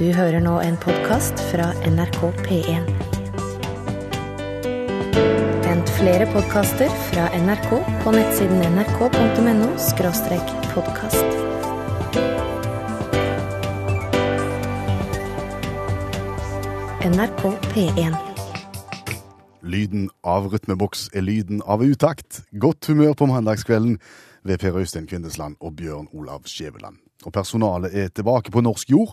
Du hører nå en podkast fra NRK P1. Vent flere podkaster fra NRK på nettsiden nrk.no podkast. NRK P1. Lyden av rytmeboks er lyden av utakt. Godt humør på mandagskvelden ved Per Øystein Kvindesland og Bjørn Olav Skjæveland. Og personalet er tilbake på norsk jord,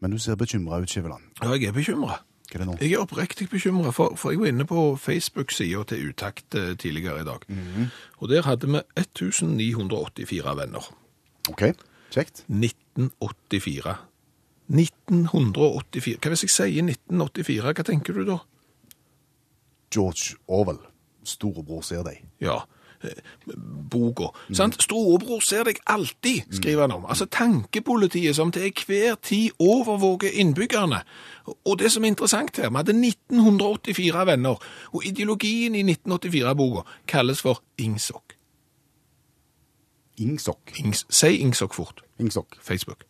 men du ser bekymra ut, Skiveland. Ja, jeg er bekymra. Hva er det nå? Jeg er oppriktig bekymra, for, for jeg var inne på Facebook-sida til Utakt eh, tidligere i dag. Og der hadde vi 1984 venner. OK, kjekt. 1984. 1984. Hva hvis jeg sier 1984, hva tenker du da? George Orwell. Storebror ser deg. Ja, boka. Mm. Storebror ser deg alltid, skriver han om. Altså tankepolitiet som til hver tid overvåker innbyggerne. Og det som er interessant her, vi hadde 1984 venner, og ideologien i 1984-boka kalles for Ingsok. Ingsokk. Ings, si Ingsok fort. Ingsokk. Facebook.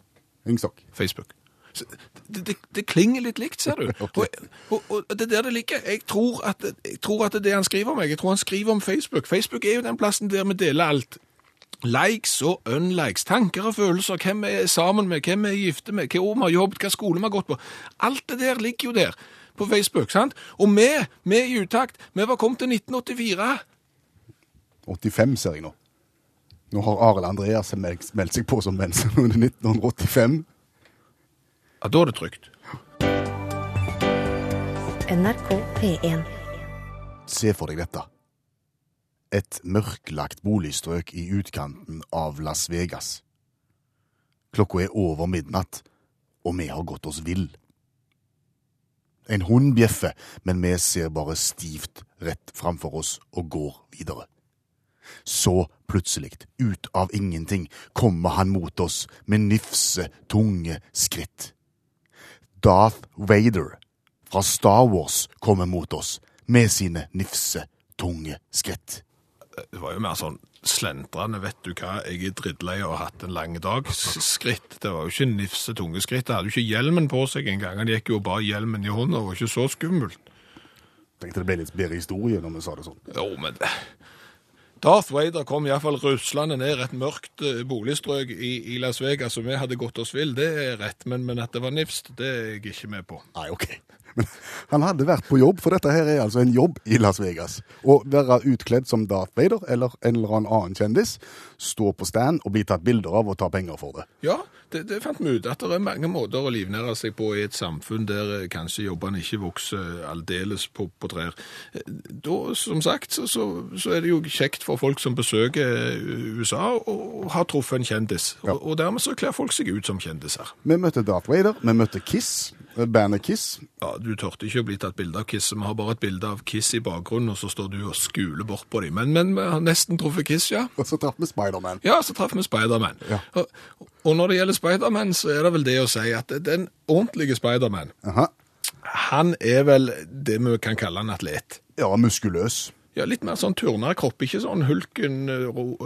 Ingsokk. Facebook. Det, det, det klinger litt likt, ser du. Okay. Og, og, og det er der det ligger. Jeg tror, at, jeg tror at det er det han skriver om. Jeg tror han skriver om Facebook. Facebook er jo den plassen der vi deler alt. Likes og unlikes, tanker og følelser, hvem vi er sammen med, hvem vi er gifte med, hva år vi har jobbet, hva skole vi har gått på. Alt det der ligger jo der på Facebook, sant? Og vi, vi i utakt, vi var kommet til 1984. 85 ser jeg nå. Nå har Arild Andreas meldt seg på som venn under 1985. Ja, da er det trygt. NRK P1. Se for deg dette. Et mørklagt boligstrøk i utkanten av Las Vegas. Klokka er over midnatt, og vi har gått oss vill. En hund bjeffer, men vi ser bare stivt rett framfor oss og går videre. Så plutselig, ut av ingenting, kommer han mot oss med nifse, tunge skritt. Darth Vader fra Star Wars kommer mot oss med sine nifse, tunge skritt. Det var jo mer sånn slentrende, vet du hva, jeg er drittlei og har hatt en lang dag. Skritt. det var jo ikke nifse tunge skritt. Han hadde jo ikke hjelmen på seg engang. Han gikk jo bare hjelmen i hånda, det var ikke så skummelt. Tenkte det ble litt bedre historie når vi sa det sånn. Jo, men Darth Vader kom iallfall ruslende ned et mørkt eh, boligstrøk i, i Las Vegas, og vi hadde gått oss vill, det er rett, men, men at det var nifst, det er jeg ikke med på. Nei, ok. Men han hadde vært på jobb, for dette her er altså en jobb i Las Vegas. Å være utkledd som Darth Vader eller en eller annen kjendis, stå på stand og bli tatt bilder av og ta penger for det. Ja, det, det fant vi ut, at det er mange måter å livnære seg på i et samfunn der eh, kanskje jobbene ikke vokser aldeles på, på trær. Eh, Da, som sagt, så, så, er det jo kjekt for folk som besøker eh, USA og har truffet en kjendis. Ja. Og, og dermed så kler folk seg ut som kjendiser. Vi møtte Darth Vader, vi møtte Kiss, bandet Kiss. Ja, Du tørte ikke å bli tatt bilde av Kiss, vi har bare et bilde av Kiss i bakgrunnen, og så står du og skuler bort på dem. Men, men vi har nesten truffet Kiss, ja. Og så traff vi Spiderman. Ja, så traff vi Spiderman. Ja. Og, og når det gjelder Spiderman, så er det vel det å si at den ordentlige Spiderman, Aha. han er vel det vi kan kalle en atlet. Ja, muskuløs. Ja, litt mer sånn turnerkropp, ikke sånn hulken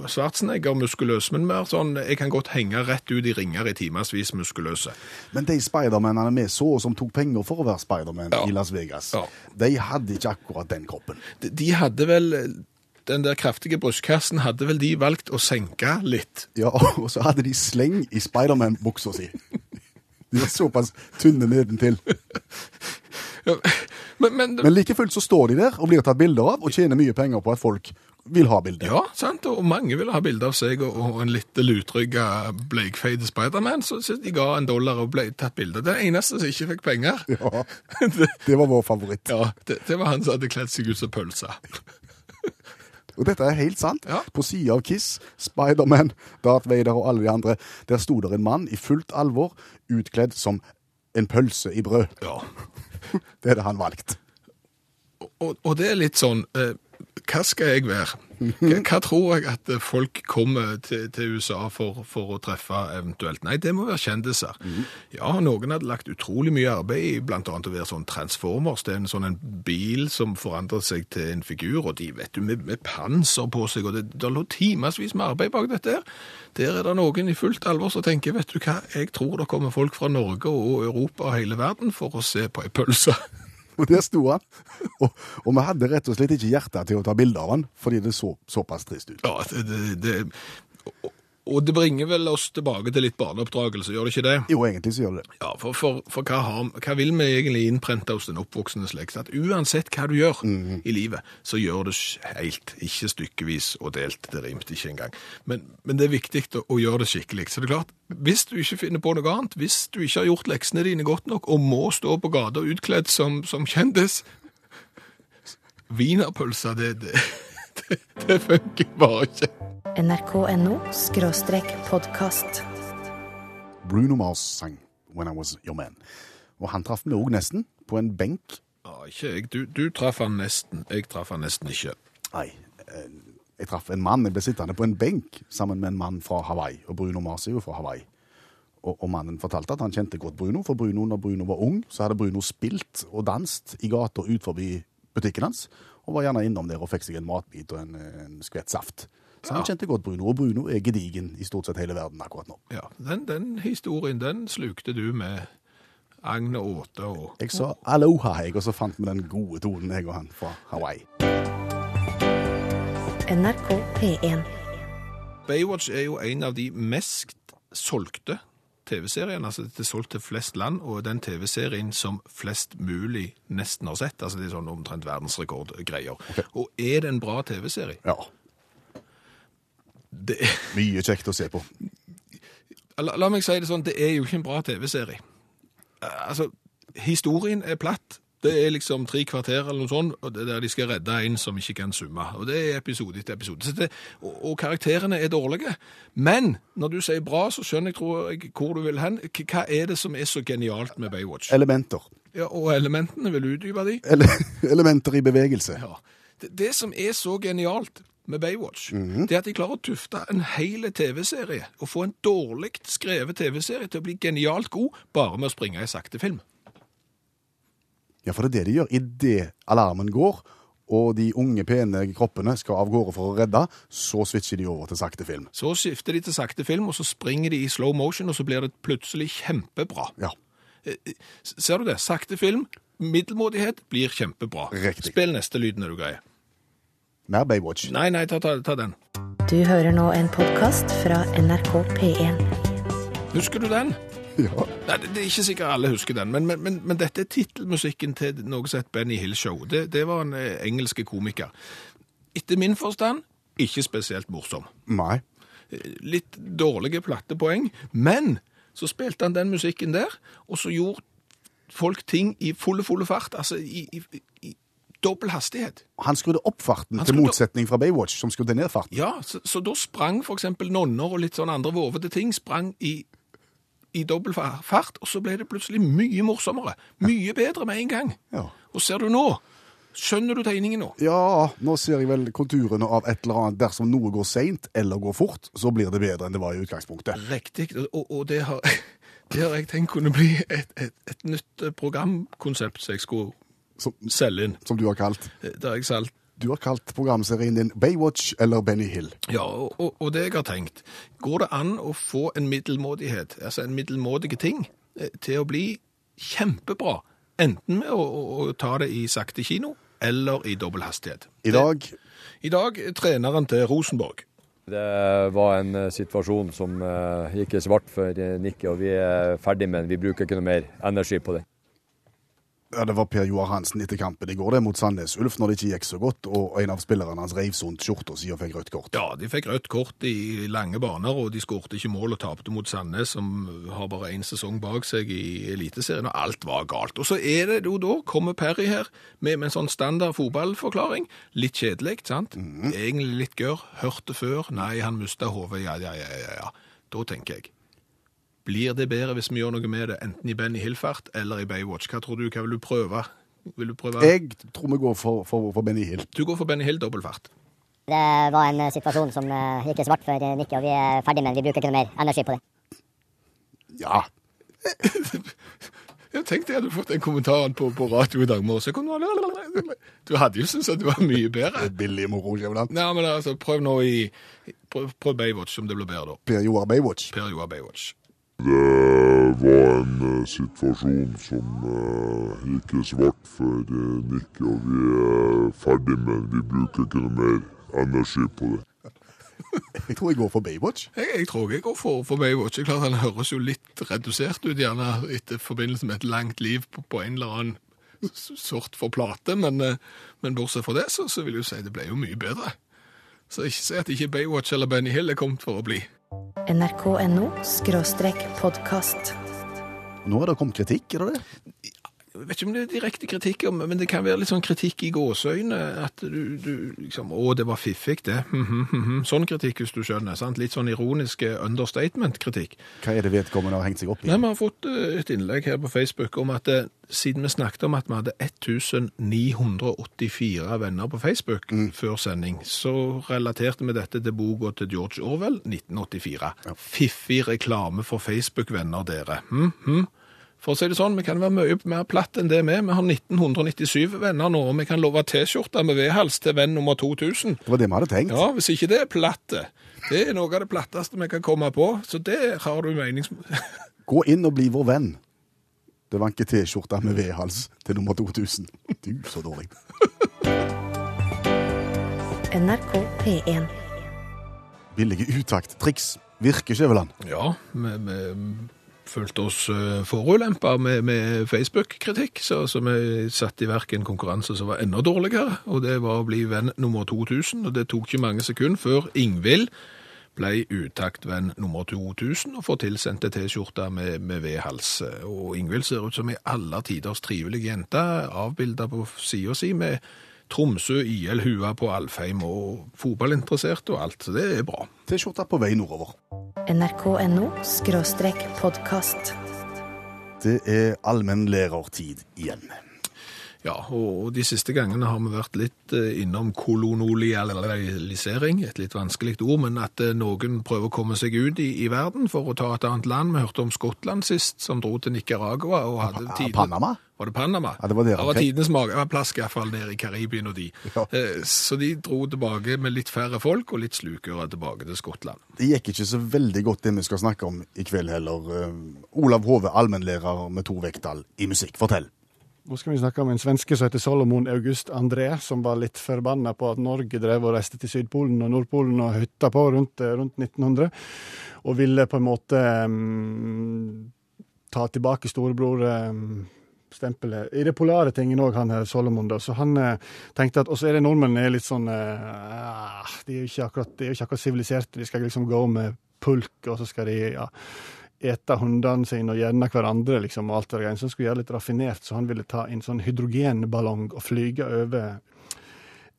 Schwarzenegger muskuløs, men mer sånn, jeg kan godt henge rett ut i ringer i timersvis muskuløse. Men de Spidermanene vi så, som tok penger for å være Spiderman Ja. i Las Vegas, Ja. de hadde ikke akkurat den kroppen. De, de hadde vel, den der kraftige brystkassen hadde vel de valgt å senke litt. Ja, og så hadde de sleng i Spiderman-buksa si. De var såpass tynne nedentil. Ja, Men, men, Men like fullt så står de der og blir tatt bilder av, og tjener mye penger på at folk vil ha bilder. ja, sant, og mange ville ha bilde av seg og, og en litt lutrygga bleikfeide Spiderman, så, så de ga en dollar og ble tatt bilde. Den eneste som ikke fikk penger. Ja, det var vår favoritt. ja, det, det var han som hadde kledd seg ut som pølse. Og dette er helt sant. Ja. På sida av Kiss, Spiderman, Darth Vader og alle de andre, der sto der en mann i fullt alvor, utkledd som en pølse i brød. Ja. Det er det han valgt. Og, og det er litt sånn eh, hva skal jeg være? Hva, tror jeg at folk kommer til, til USA for, for å treffe eventuelt? Nei, det må være kjendiser. Ja, noen hadde lagt utrolig mye arbeid i annet å være sånn Transformers. Det er en sånn en bil som forandrer seg til en figur, og de vet du, med, med panser på seg, og det, det lå timevis med arbeid bak dette her. Der er det noen i fullt alvor som tenker, vet du hva, jeg tror det kommer folk fra Norge og Europa og hele verden for å se på ei pølse. Og der sto han. Og, og vi hadde rett og slett ikke hjerte til å ta bilde av han, fordi det så såpass trist ut. Ja, det, det, det, og- det bringer vel oss tilbake til litt barneoppdragelse, gjør det ikke det? Jo, egentlig så gjør det. Ja, for, for, for hva, har, hva vil vi egentlig innprente hos den oppvoksende slekt? At uansett hva du gjør i livet, så gjør det helt, ikke stykkevis og delt. Det rimte ikke engang. Men, men det er viktig å, å gjøre det skikkelig. Så det er klart, hvis du ikke finner på noe annet, hvis du ikke har gjort leksene dine godt nok, og må stå på gata utkledd som, som kjendis, Wienerpølse, det, det, det, det funker bare ikke. nrk.no skråstrek podkast. Bruno Mars sang When I Was Your Man. Og han traff meg òg nesten, på en benk. Ja, ikke jeg. Du, du traff han nesten. Jeg traff han nesten ikke. Nei, eh, jeg traff en mann. Jeg ble sittende på en benk sammen med en mann fra Hawaii. Og Bruno Mars er jo fra Hawaii. Og, og mannen fortalte at han kjente godt Bruno, for Bruno, når Bruno var ung, så hadde Bruno spilt og danset i gata ut forbi butikken hans, og var gjerne innom der og fikk seg en matbit og en, en skvett saft. Så han Ja. kjente godt Bruno, og Bruno er gedigen i stort sett hele verden akkurat nå. Ja, den, den historien, den slukte du med agn og åte og Jeg sa aloha, jeg, og så fant vi den gode tonen, jeg og han fra Hawaii. NRK P1. Baywatch er jo en av de mest solgte TV-seriene. Altså det er solgt til flest land, og den TV-serien som flest mulig nesten har sett. Altså det er sånn omtrent verdensrekordgreier. Og er det en bra TV-serie? Ja, Det, mye kjekt å se på. la, la meg si det sånn, det er jo ikke en bra TV-serie. Eh, Altså, historien er platt. Det er liksom tre kvarter eller noe sånt, og det er der de skal redde en som ikke kan summe. Og det er episode etter episode. Det, og, og karakterene er dårlige. Men når du sier bra, så skjønner jeg, tror jeg hvor du vil hen. Hva er det som er så genialt med Baywatch? Elementer. Ja, og elementene, vil du utdype de? Ele elementer i bevegelse. Ja. Det, det som er så genialt med Baywatch, det er at de klarer å tufte en hel TV-serie og få en dårlig skrevet TV-serie til å bli genialt god bare med å springe i sakte film. Ja, for det er det de gjør. Idet alarmen går, og de unge, pene kroppene skal av gårde for å redde, så switcher de over til sakte film. Så skifter de til sakte film, og så springer de i slow motion, og så blir det plutselig kjempebra. Ja. Ser du det? Sakte film, middelmådighet blir kjempebra. Riktig. Spill neste lyd når du greier. Mer Baywatch. Nei, nei, ta, ta, ta den. Du hører nå en podkast fra NRK P1. Husker du den? Ja. Nei, det, det er ikke sikkert alle husker den, men, men, men, dette er tittelmusikken til noe som het Benny Hill Show. Det, det var en eh, engelske komiker. Etter min forstand, ikke spesielt morsom. Nei. Eh, Litt dårlige plattepoeng, men så spilte han den musikken der, og så gjorde folk ting i fulle, fulle fart, altså i, i, i dobbel hastighet. Han skrudde opp farten, til motsetning fra Baywatch, som skrudde ned farten. Ja, så, så da sprang eksempel nonner og litt sånn andre vovete ting, sprang i, i dobbel fart, og så ble det plutselig mye morsommere. Mye bedre med en gang. Ja. Og ser du nå? Skjønner du tegningen nå? Ja, nå ser jeg vel konturene av et eller annet. Dersom noe går seint eller går fort, så blir det bedre enn det var i utgangspunktet. Riktig, og, og det, har, det har jeg tenkt kunne bli et, et, et nytt eh, programkonsept som jeg skulle Som, selge inn. som du har kalt. Det har jeg Du har kalt programserien din Baywatch eller Benny Hill. Ja, og, og, det jeg har tenkt, går det an å få en middelmådighet, altså en middelmådige ting, eh, til å bli kjempebra, enten med å, å, å ta det i sakte kino, eller i dobbel hastighet. I dag I dag er treneren til Rosenborg. Det var en eh, situasjon som eh, gikk i svart for Nikki, og vi er ferdig med den. Vi bruker ikke noe mer energi på den. Ja, det var Per Joar Hansen etter kampen i går, det mot Sandnes Ulf, når det ikke gikk så godt, og en av spillerne hans reiv sunt skjorta si og fikk rødt kort. Ja, de fikk rødt kort i lange baner, og de skårte ikke mål og tapte mot Sandnes, som har bare én sesong bak seg i Eliteserien, og alt var galt. Og så er det jo da, kommer Perry her med, med en sånn standard fotballforklaring. Litt kjedelig, sant? Egentlig litt gørr. Hørte før. Nei, han mista hodet. Ja, ja, ja, ja, ja. Da tenker jeg. Blir det bedre hvis vi gjør noe med det, enten i Benny Hill-fart eller i Baywatch? Hva tror du, hva vil du prøve? Vil du prøve? Jeg tror vi går for, for, for Benny Hill. Du går for Benny Hill dobbel fart. Det var en eh, situasjon som eh, gikk i svart for eh, Nikki, og vi er ferdig med den. Vi bruker ikke noe mer energi på det. Ja. Jeg tenkte jeg hadde fått den kommentaren på, på radio i dag morges. Du hadde jo syntes at det var mye bedre. Billig moro. Nei, men altså, prøv nå i Prøv, prøv Baywatch, om det blir bedre da. Per Joar Baywatch. Per Joar Baywatch. Det var en eh, situasjon som ikke gikk i svart for uh, Nikki, og vi er ferdig med den. Vi bruker ikke noe mer energi på det. Jeg tror jeg går for Baywatch. Jeg, jeg tror jeg går for, for Baywatch. Det er klart Han høres jo litt redusert ut, gjerne etter forbindelse med et langt liv på, på en eller annen sort for plate, men, eh, men bortsett fra det, så, så vil jeg jo si det ble jo mye bedre. Så ikke si at ikke Baywatch eller Benny Hill er kommet for å bli. nrk.no podkast. Nå har det kommet kritikk, er det det? Jeg vet ikke om det er direkte kritikk, men det kan være litt sånn kritikk i gåseøyne. At du, du liksom Å, det var fiffig, det. Sånn kritikk, hvis du skjønner. sant? Litt sånn ironisk understatement-kritikk. Hva er det vedkommende har hengt seg opp i? Nei, Vi har fått eh, et innlegg her på Facebook om at eh, siden vi snakket om at vi hadde 1984 venner på Facebook før sending, så relaterte vi dette til boka til George Orwell, 1984. Fiffig reklame for Facebook-venner, dere. Hm, hm. For å si det sånn, vi kan være mye mer platt enn det vi er. Vi har 1997 venner nå, og vi kan love T-skjorte med V-hals til venn nummer 2000. Det var det vi hadde tenkt. Ja, hvis ikke det er platt. Det er noe av det platteste vi kan komme på, så det har du menings... Gå inn og bli vår venn. Det var ikke T-skjorte med V-hals til nummer 2000. Du, så dårlig. NRK P1. Billige utakt-triks. Virker, han? Ja, vi, følte oss uh, forulempa med, med Facebook-kritikk, så, så vi satte i verk en konkurranse som var enda dårligere, og det var å bli venn nummer 2000, og det tok ikke mange sekunder før Ingvild ble utaktvenn nummer 2000 og får tilsendt ei T-skjorte med, med V-hals. Og Ingvild ser ut som ei aller tiders trivelig jente, avbilda på sida si med Tromsø, IL, hua på Alfheim og fotballinteressert og alt, så det er bra. T-skjorta på vei nordover. nrk.no podkast. Det er allmennlærertid igjen. Ja, og de siste gangene har vi vært litt eh, innom kolonialisering, et litt vanskelig ord, men at eh, noen prøver å komme seg ut i, i verden for å ta et annet land. Vi hørte om Skottland sist, som dro til Nicaragua og hadde tiden- Panama? Var det Panama? Ja, det var det, Det var ok. tidenes mage. Det var plass i hvert fall nede i Karibien og de. Ja. Eh, Så de dro tilbake med litt færre folk og litt slukere tilbake til Skottland. Det gikk ikke så veldig godt det vi skal snakke om i kveld heller. Olav Hove, allmennlærer med to vekttall i musikk. Fortell. Nå skal vi snakke om en svenske som heter Solomon August André, som var litt forbanna på at Norge drev og reiste til Sydpolen og Nordpolen og hytta på rundt, rundt 1900, og ville på en måte um, ta tilbake storebror um, stempelet. I det polare tingen òg, han her Solomon. da, Så han eh, tenkte at Og så er det nordmenn er litt sånn eh, De er jo ikke akkurat ikke akkurat siviliserte. De skal liksom gå med pulk, og så skal de ja, ete hundene sine og gjerne hverandre, liksom, og alt det der. Så han skulle gjøre litt raffinert, så han ville ta en sånn hydrogenballong og flyge over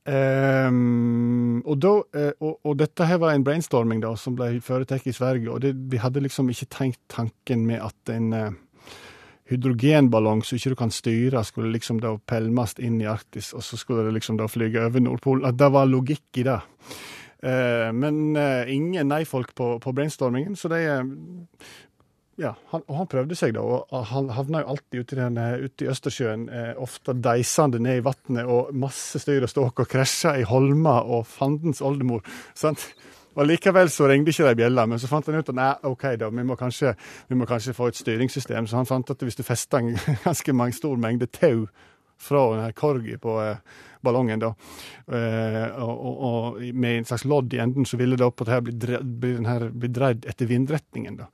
Um, og, da, eh, og, og dette her var en brainstorming da, som ble foretatt i Sverige, og det, vi hadde liksom ikke tenkt tanken med at en uh, hydrogenballong som ikke du kan styre, skulle liksom da pælmes inn i Arktis, og så skulle det liksom da flyge over Nordpolen. At det var logikk i det. Eh, men uh, ingen nei-folk på, på brainstormingen, så de ja, han, og han prøvde seg, da. Og han havna jo alltid ute i, den, eh, ute i Østersjøen, eh, ofte deisende ned i vannet, og masse styr og ståk, og krasja i holmer og fandens oldemor. Sant? Og Likevel så ringte ikke de bjella, men så fant han ut at nei, OK, da, vi må kanskje, vi må kanskje få et styringssystem. Så han fant at hvis du festa en ganske mange stor mengde tau fra denne her korgi på eh, ballongen, da, eh, og, og, og med en slags lodd i enden, så ville da på det her bli, bli, bli dreid etter vindretningen. da.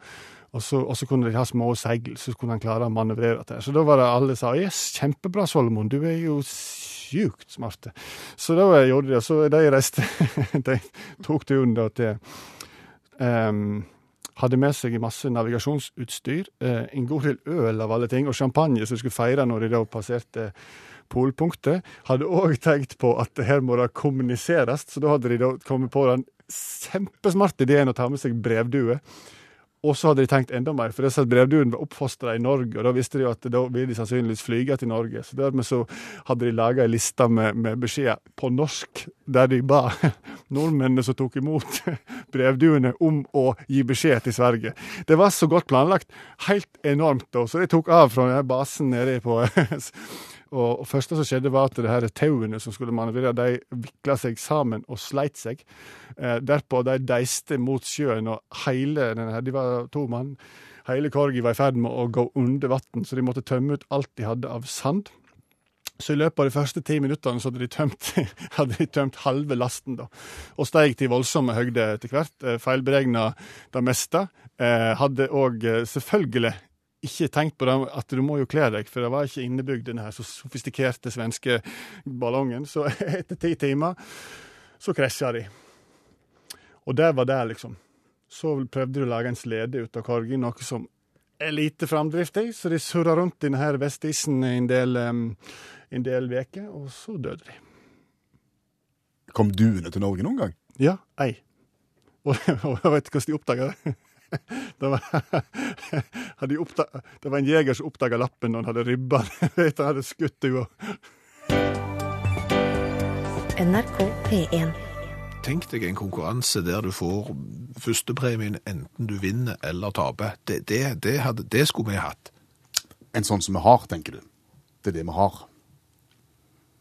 Og så, og så kunne de ha små seil, så kunne han klare å manøvrere det. Så da var det alle sa yes, kjempebra, Solomon, du er jo sjukt smart. Så da gjorde de det. Så de reiste De tok turen da til um, Hadde med seg masse navigasjonsutstyr, uh, en god del øl av alle ting, og champagne som de skulle feire når de da passerte polpunktet. Hadde òg tenkt på at her må det kommuniseres, så da hadde de da kommet på den kjempesmarte ideen å ta med seg brevdue. Og så hadde de tenkt enda mer, for disse brevduene var oppfostra i Norge, og da visste de jo at da ville de sannsynligvis flyge til Norge. Så dermed så hadde de laga ei liste med, med beskjeder på norsk, der de ba nordmennene som tok imot brevduene, om å gi beskjed til Sverige. Det var så godt planlagt. Helt enormt, da. Så de tok av fra denne basen nede på Og det første som skjedde, var at det her tauene som skulle manøvrere, de vikla seg sammen og sleit seg. Eh, derpå de deiste mot sjøen, og hele denne her, de var to mann, hele Korgi var i ferd med å gå under vann, så de måtte tømme ut alt de hadde av sand. Så i løpet av de første ti minuttene hadde de tømt, hadde de tømt halve lasten, da. Og steg til voldsomme høgder etter hvert. Eh, Feilberegna det meste. Eh, hadde òg eh, selvfølgelig ikke tenkt på det at du må jo kle deg, for det var ikke innebygd denne her så sofistikerte svenske ballongen. Så etter ti timer så krasja de. Og det var det, liksom. Så prøvde de å lage en slede ut av Korgi, noe som er lite framdrift i, så de surra rundt i denne vestisen en del, um, en del veker, og så døde de. Kom duene til Norge noen gang? Ja, ei. Og, og vet du hvordan de oppdaga det? Det var, hadde de oppda- det var en jeger som oppdaga lappen når han hadde ribba den. Han hadde skutt henne. NRK P1. Tenk deg en konkurranse der du får førstepremien enten du vinner eller taper. Det, det, det, hadde, det skulle vi hatt. En sånn som vi har, tenker du. Det er det vi har.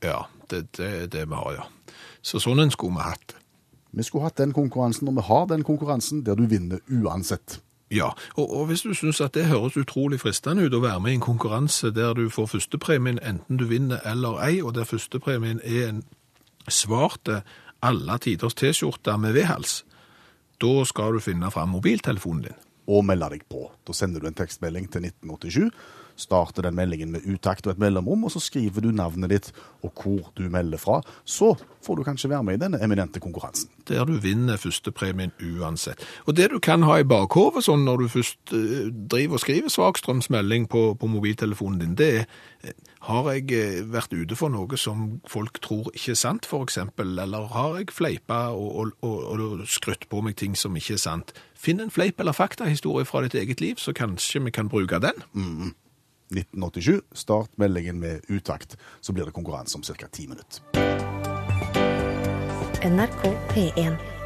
Ja, det det er det vi har, ja. Så sånn en skulle vi hatt. Vi skulle hatt den konkurransen, og vi har den konkurransen der du vinner uansett. Ja, og, og hvis du syns at det høres utrolig fristende ut å være med i en konkurranse der du får førstepremien enten du vinner eller ei, og der førstepremien er en svarte alle tiders T-skjorte med V-hals, da skal du finne fram mobiltelefonen din. Og melde deg på. Da sender du en tekstmelding til 1987. Starter den meldingen med utakt og et mellomrom, og så skriver du navnet ditt og hvor du melder fra. Så får du kanskje være med i denne eminente konkurransen. Der du vinner førstepremien uansett. Og det du kan ha i bakhovet sånn når du først eh, driver og skriver svakstrømsmelding på, på mobiltelefonen din, det er eh, har jeg eh, vært ute for noe som folk tror ikke er sant, eksempel, eller har jeg fleipa og, og, og, og skrytt på meg ting som ikke er sant? Finn en fleip eller faktahistorie fra ditt eget liv, så kanskje vi kan bruke den. 1987. Start meldingen med utakt, så blir det konkurranse om ca. ti minutter. NRK P1.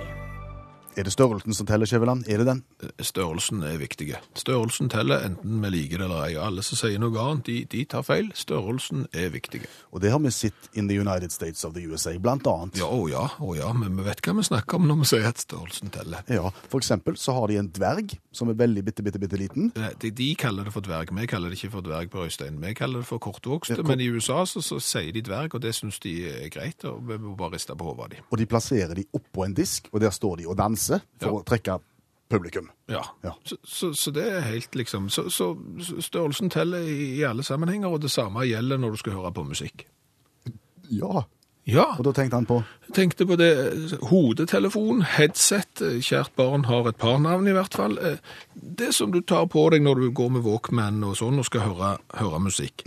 Er det størrelsen som teller, Skjæveland? Er det den? Størrelsen er viktig. Størrelsen teller enten vi liker det eller ei. Alle som sier noe annet, de, de tar feil. Størrelsen er viktig. Og det har vi sett in the United States of the USA, blant annet. Ja, å ja, å ja, men vi vet hva vi snakker om når vi sier at størrelsen teller. Ja, For eksempel så har de en dverg som er veldig bitte, bitte, bitte liten. Eh, De, de kaller det for dverg, vi kaller det ikke for dverg på Øystein. Vi kaller det for kortvokste, Ja, men i USA så, så sier de dverg, og det syns de er greit, og vi må bare riste på hodet av dem. Og de plasserer de oppå en disk, og der står de og danser for Ja. å trekke publikum. Ja, Ja. Så, så, så det er helt liksom så, så størrelsen teller i, i alle sammenhenger, og det samme gjelder når du skal høre på musikk. Ja. Ja, Og da tenkte han på tenkte på det. Hodetelefon, headset, eh, kjært barn har et par navn i hvert fall. Eh, Det som du tar på deg når du går med Walkman og sånn og skal høre, høre musikk.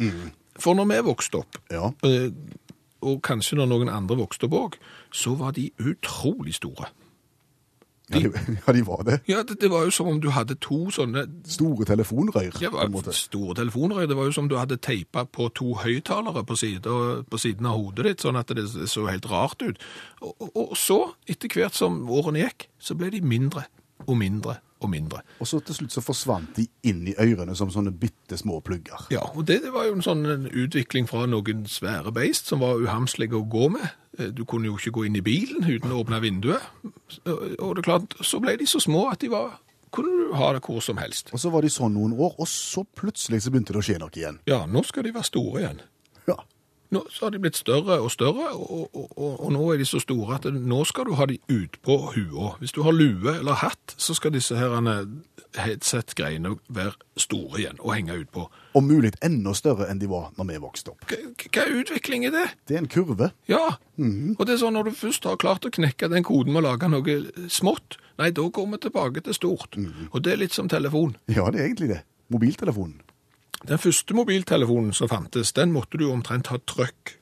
For når vi vokste opp, Ja. eh, og kanskje når noen andre vokste opp òg, så var de utrolig store. Ja, de, ja, de var det. Ja, det, det var jo som om du hadde to sånne Store telefonrør, Ja, store telefonrør. Det var jo som om du hadde teipa på to høyttalere på, side, på siden av hodet ditt, sånn at det så helt rart ut. Og, og, og så, etter hvert som årene gikk, så ble de mindre og mindre og mindre. Og så til slutt så forsvant de inn i ørene som sånne bitte små plugger. Ja, og det, det var jo en sånn en utvikling fra noen svære beist som var uhamslige å gå med. Eh, Du kunne jo ikke gå inn i bilen uten å åpne vinduet. Og det er klart, så ble de så små at de var, kunne du ha det hvor som helst. Og så var de sånn noen år, og så plutselig så begynte det å skje noe igjen. Ja, nå skal de være store igjen. Ja. Nå så har de blitt større og større, og, og, og, og nå er de så store at nå skal du ha de ut på hua. Hvis du har lue eller hatt, så skal disse her headset-greiene være store igjen og henge ut på. Om mulig enda større enn de var når vi vokste opp. Hva er utvikling er det? Det er en kurve. Ja, og det er sånn når du først har klart å knekke den koden med å lage noe smått, nei, da går vi tilbake til stort. Og det er litt som telefon. Ja, det er egentlig det. Mobiltelefonen. Den første mobiltelefonen som fantes, den måtte du omtrent ha trøkk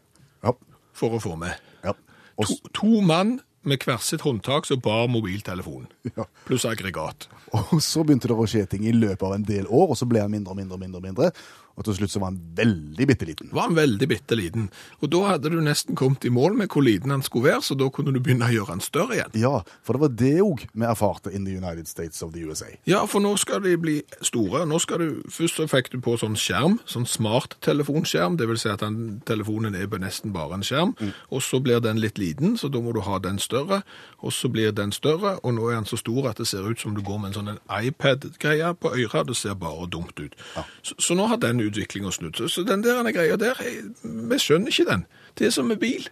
Ja. for å få med. ja. Og, To, to mann med hvert sitt håndtak som bar mobiltelefonen. Ja. Pluss aggregat. Og så begynte det å skje ting i løpet av en del år, og så ble han mindre og mindre og mindre. mindre. Og til slutt så var han veldig bitte liten. Var han veldig bitte liten. Og da hadde du nesten kommet i mål med hvor liten han skulle være, så da kunne du begynne å gjøre han større igjen. Ja, for det var det òg vi erfarte in the United States of the USA. Ja, for nå skal de bli store. Nå skal du, Først så fikk du på sånn skjerm, sånn smarttelefonskjerm, det vil si at den, telefonen er nesten bare en skjerm. Og så blir den litt liten, så da må du ha den større. Og så blir den større, og nå er den så stor at det ser ut som du går med en sånn iPad-greie på øret. Det ser bare dumt ut. Så, så nå har den utviklinga snudd. Så, så den der greia der, vi skjønner ikke den. Det er som med bil.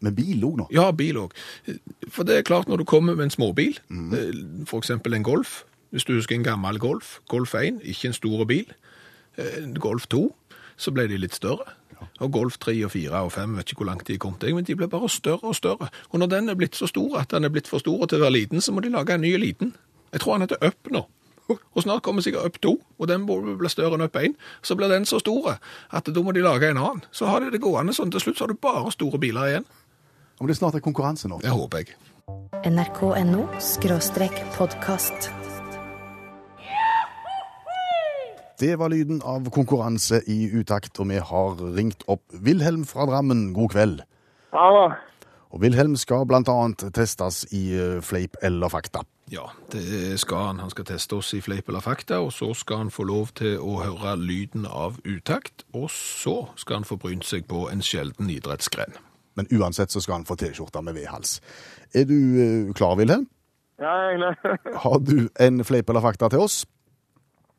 Med bil òg nå. Ja, bil òg. For det er klart, når du kommer med en småbil, mm. for eksempel en Golf Hvis du husker en gammel Golf, Golf 1, ikke en stor bil. eh, Golf 2, så ble de litt større. Og Golf 3 og 4 og 5, vet ikke hvor langt de kom til, men de ble bare større og større. Og når den er blitt så stor at den er blitt for stor til å være liten, så må de lage en ny liten. Jeg tror han heter Up nå. Og snart kommer sikkert Up 2, og den blir større enn Up 1. Så blir den så stor at da må de lage en annen. Så har de det gående sånn. Til slutt så har du bare store biler igjen. Om det snart er konkurranse nå. Det håper jeg. nrk.no podkast. Det var lyden av konkurranse i utakt, og vi har ringt opp Wilhelm fra Drammen. God kveld. Hallo. Og Wilhelm skal annet testes i eh, fleip eller fakta. Ja, det skal han. Han skal teste oss i fleip eller fakta, og så skal han få lov til å høre lyden av utakt, og så skal han få brynt seg på en sjelden idrettsgren. Men uansett så skal han få T-skjorte med V-hals. Er du eh, klar, Wilhelm? Ja, jeg er klar. Har du en fleip eller fakta til oss?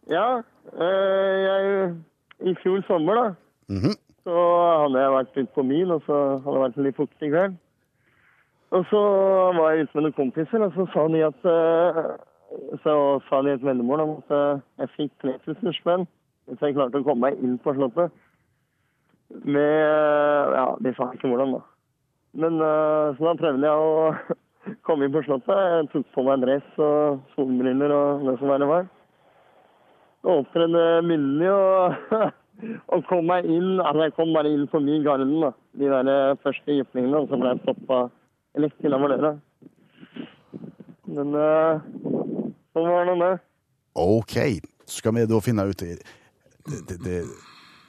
Ja, øh, jeg I fjor sommer, da, Mhm. så hadde jeg vært litt på mil, og så hadde det vært litt fuktig kveld. Og så var jeg ute med noen kompiser, og så sa de at øh, Så sa de et veddemål om at øh, jeg fikk 3000 spenn hvis jeg klarte å komme meg inn på Slottet. Med Ja, de sa ikke hvordan, da. Men øh, så da prøvde jeg å komme inn på Slottet. Jeg tok på meg dress og solbriller og det som verre var. Og opptredde myndig og, og kom meg inn Altså, jeg kom bare inn forbi garden, da. De der eh, første giftingene, og så ble jeg stoppa litt med døra. Men eh, sånn var det nå. OK. Skal vi da finne ut Det, det, det,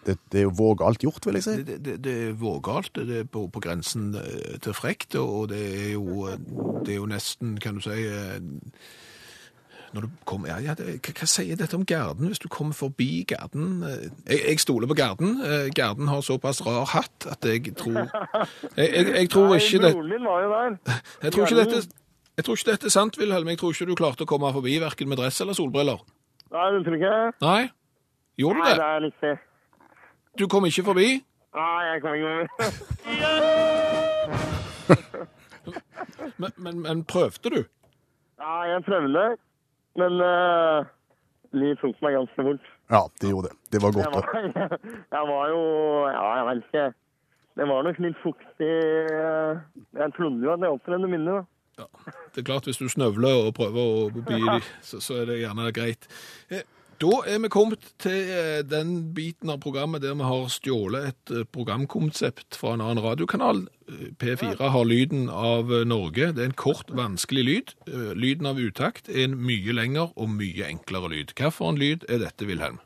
det, det er jo vågalt gjort, vil jeg si. Det, det, det er vågalt, det er på, på grensen eh, til frekt, og det er jo, eh, det er jo nesten, kan du si når du kom, ja, hva, sier dette om Garden hvis du kommer forbi Garden? Eh, Jeg, jeg stoler på Garden. Eh, Garden har såpass rar hatt at jeg tror Jeg, jeg, jeg tror ikke det jeg tror ikke dette jeg tror ikke dette er sant, Wilhelm. Jeg tror ikke du klarte å komme forbi verken med dress eller solbriller. Nei, du tror ikke det? Nei? Gjorde du det? Nei, det er riktig. Du kom ikke forbi? Nei, jeg kom ikke forbi. Men, men, men prøvde du? Ja, jeg prøvde, men uh, livet tok meg ganske fort. Ja, det gjorde det. Det var Jeg godt. var, jeg var jo Ja, jeg vet ikke. Det var nok litt fuktig. eh, Jeg trodde jo at jeg opptredde minne, da. Det er klart, hvis du snøvler og prøver å bli de, så, så er det gjerne greit. Da er vi kommet til eh, den biten av programmet der vi har stjålet et eh, programkonsept fra en annen radiokanal. Eh, P4 har lyden av Norge. Det er en kort, vanskelig lyd. Lyden av utakt er en mye lengre og mye enklere lyd. Hva for en lyd er dette, Wilhelm?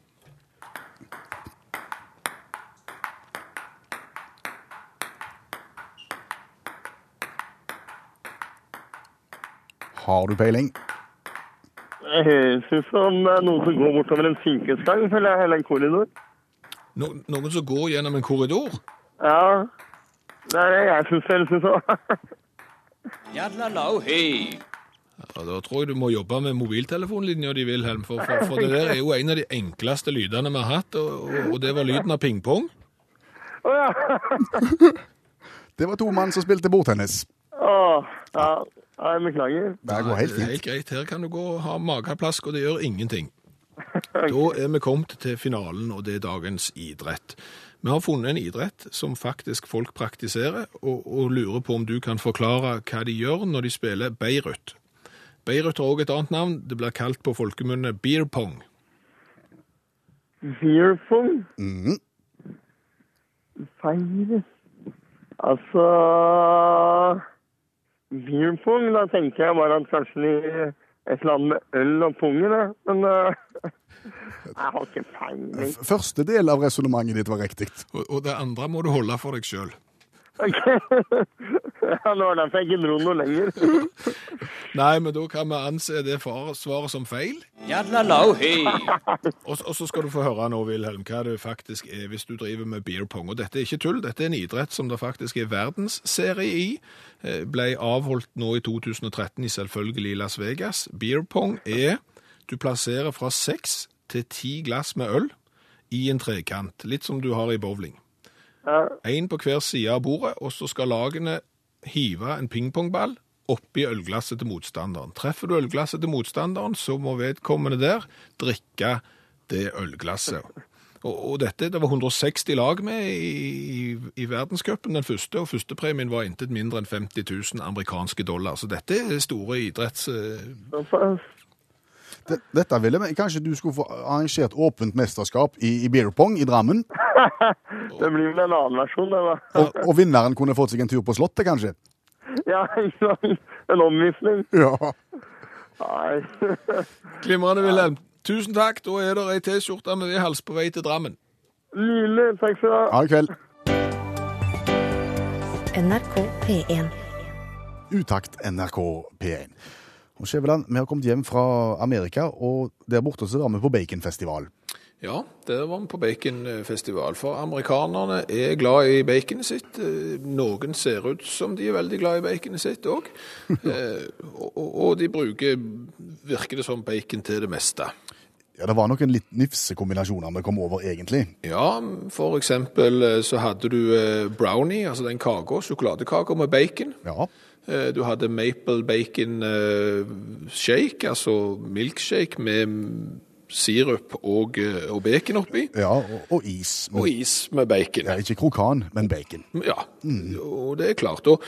Har du peiling? Det høres ut som noen som går bortover en sykehusgang, føler jeg, eller en korridor. No, noen som går gjennom en korridor? Ja, det er det jeg syns det høres ut som. Ja, Da tror jeg du må jobbe med mobiltelefonlinja di, Wilhelm, for, for, for det der er jo en av de enkleste lydene vi har hatt, og, og, og det var lyden av pingpong. Å ja. Det var to mann som spilte bordtennis. Å, ja. Jeg beklager. Det går helt Det er fint. helt greit. Her kan du gå og ha mageplask, og det gjør ingenting. Da er vi kommet til finalen, og det er dagens idrett. Vi har funnet en idrett som faktisk folk praktiserer, og, og lurer på om du kan forklare hva de gjør når de spiller Beirut. Beirut har også et annet navn. Det blir kalt på folkemunne beer pong. Beerfong? Mhm. Feire. Altså beer pong, da tenker jeg bare at kanskje de et eller annet med øl og pungen, det. Men uh, jeg har ikke peiling. Første del av resonnementet ditt var riktig. Og, og det andre må du holde for deg sjøl. Ja, det var derfor jeg ikke dro noe lenger. Nei, men da kan vi anse det for svaret som feil. Og, og så skal du få høre nå, Wilhelm, hva det faktisk er hvis du driver med beer pong. Og dette er ikke tull, dette er en idrett som det faktisk er verdensserie i. Eh, Ble avholdt nå i 2013 i selvfølgelig Las Vegas. Beer pong er du plasserer fra seks til ti glass med øl i en trekant, litt som du har i bowling. Én på hver side av bordet, og så skal lagene hive en pingpongball oppi ølglasset til motstanderen. Treffer du ølglasset til motstanderen, så må vedkommende der drikke det ølglasset. Og, og dette, Det var 160 lag med i, i, i verdenscupen, den første, og førstepremien var intet mindre enn 50 000 amerikanske dollar. Så dette er store idretts... Dette ville vi, Kanskje du skulle få arrangert åpent mesterskap i, i beer pong i Drammen? Det blir vel en annen versjon, det, da. Og, og vinneren kunne fått seg en tur på Slottet, kanskje? Ja. En omvisning. Ja. Nei. Glimrende, Wilhelm. Tusen takk. Da er det ei T-skjorte med V-hals på vei til Drammen. Nydelig. Takk skal du ha. Ha det kveld. NRK P1. Utakt NRK P1. Og Skjæveland, vi har kommet hjem fra Amerika, og der borte så var vi på baconfestival. Ja, der var vi på baconfestival. For amerikanerne er glad i baconet sitt. Eh, Noen ser ut som de er veldig glad i baconet sitt òg. Og, og de bruker, virker det som, bacon til det meste. Ja, Det var noen litt nifse kombinasjoner vi kom over, egentlig. Ja, for eksempel eh, så hadde du eh, brownie, altså den kaka, sjokoladekaka med bacon. Ja. Eh, Du hadde maple bacon eh, shake, altså milkshake med sirup og, eh, og bacon oppi. ja og, og is. Og is med bacon. Ja, ikke krokan, men bacon. Ja, og det er klart. Og,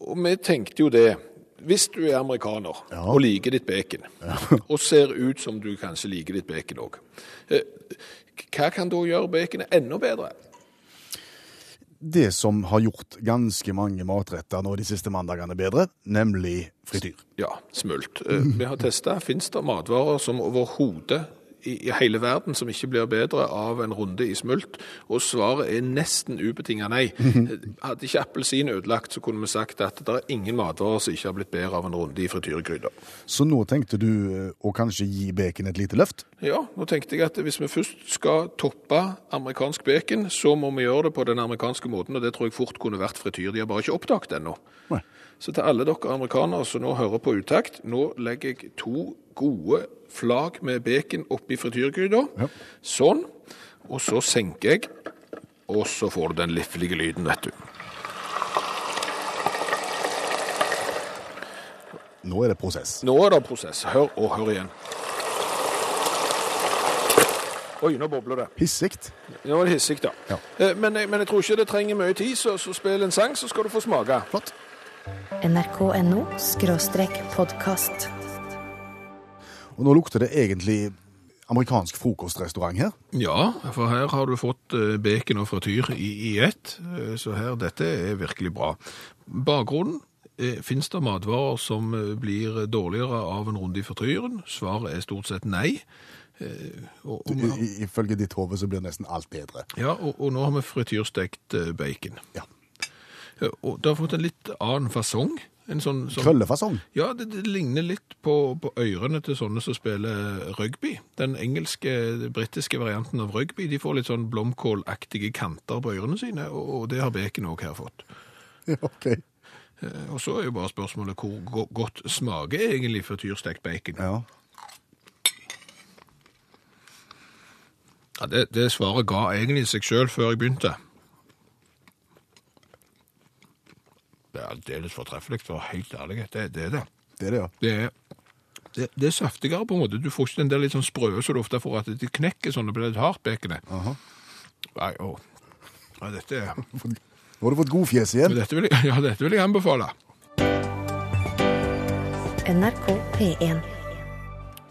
og vi tenkte jo det. Hvis du er amerikaner Ja. og liker ditt bacon, og ser ut som du kanskje liker ditt bacon òg, hva kan da gjøre baconet enda bedre? Det som har gjort ganske mange matretter nå de siste mandagene bedre, nemlig frityr. Ja, smult. Eh, Vi har testa. Fins det matvarer som overhodet i, hele verden som ikke blir bedre av en runde i smult? Og svaret er nesten ubetinga nei. Hadde ikke appelsin ødelagt, så kunne vi sagt at det er ingen matvarer som ikke har blitt bedre av en runde i frityregryta. Så nå tenkte du eh, å kanskje gi bacon et lite løft? Ja, nå tenkte jeg at hvis vi først skal toppe amerikansk bacon, så må vi gjøre det på den amerikanske måten, og det tror jeg fort kunne vært frityr. De har bare ikke oppdaget ennå. Nei. Så til alle dere amerikanere som nå hører på utakt, nå legger jeg to gode flak med bacon oppi frityrgryta. Ja. Sånn. Og så senker jeg, og så får du den liflige lyden, vet du. Nå er det prosess. Nå er det prosess. Hør og hør igjen. Oi, nå bobler det. Hissig. Nå er det hissig, da. Ja. Eh, Men, men jeg tror ikke det trenger mye tid, så, så spill en sang, så skal du få smake. Flott. NRK.no podkast. Og nå lukter det egentlig amerikansk frokostrestaurant her. Ja, for her har du fått eh, bacon og frityr i, i ett, eh, så her, dette er virkelig bra. Bakgrunnen, Fins finnes det matvarer som eh, blir dårligere av en runde i frityren? Svaret er stort sett nei. Eh, Og, og, i- ifølge ditt hode så blir nesten alt bedre. ja, og, og nå har vi frityrstekt eh, bacon. Ja. Eh, Og det har fått en litt annen fasong. En sånn, sånn Krøllefasong. Ja, det, det ligner litt på, på ørene til sånne som spiller rugby. Den engelske, britiske varianten av rugby, de får litt sånn blomkålaktige kanter på ørene sine, og, og det har bacon også her fått. Ja, ok. Eh, Og så er jo bare spørsmålet hvor go godt smaker egentlig frityrstekt bacon. Ja. Ja, det, det svaret ga egentlig seg selv før jeg begynte. Det er aldeles fortreffelig, for å være helt ærlig. Det, det er det. Det er det, ja. Det er, det, det er saftigere på en måte. Du får ikke den der litt sånn sprø som du ofte får, at det knekker sånn, det blir litt hardt baconet. Nei, å. Nei, dette, er- Nå har du fått godfjes igjen. dette, vil jeg, ja, dette vil jeg anbefale. NRK P1.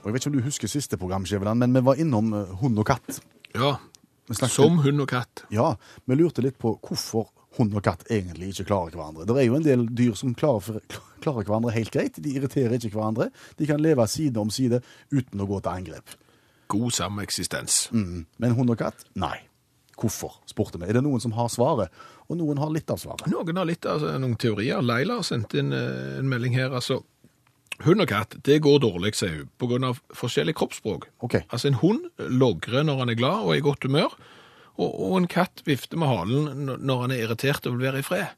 Og jeg vet ikke om du husker siste program, Skjæveland, men vi var innom eh, hund og katt. Ja, som hund og katt. Ja, vi lurte litt på hvorfor hund og katt egentlig ikke klarer hverandre. Det er jo en del dyr som klarer, klarer hverandre helt greit. De irriterer ikke hverandre. De kan leve side om side uten å gå til angrep. God sameksistens. Mm. Men hund og katt? Nei. Hvorfor, spurte vi. Er det noen som har svaret? Og noen har litt av svaret. Noen har litt av noen teorier. Leila har sendt inn eh, en melding her. altså Hund og katt det går dårlig, sier hun, pga. forskjellig kroppsspråk. Okay. Altså En hund logrer når han er glad og er i godt humør, og, og en katt vifter med halen når han er irritert og vil være i fred.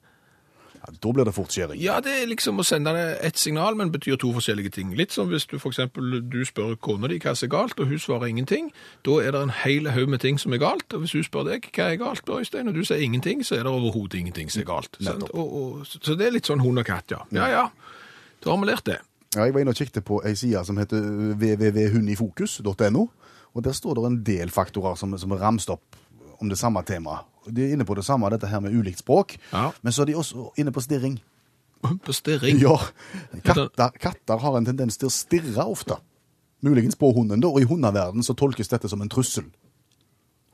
Ja, da blir det fort skjæring. Ja, det er liksom å sende et signal, men betyr to forskjellige ting. Litt som hvis du eksempel du spør kona di hva som er galt, og hun svarer ingenting. Da er det en hel haug med ting som er galt, og hvis hun spør deg hva er galt, Øystein, og du sier ingenting, så er det overhodet ingenting som er galt. Og, og, så det er litt sånn hund og katt, ja. Ja, ja. Da har vi lært det. Ja, jeg var inne og kikket på ei side som heter www.hundifokus.no, og der står det en del faktorer som, som er ramst opp om det samme temaet. De er inne på det samme, dette her med ulikt språk, Ja. men så er de også inne på stirring. På stirring. Ja, katter, katter har en tendens til å stirre ofte. Muligens på hunden, da, og i hundeverden så tolkes dette som en trussel.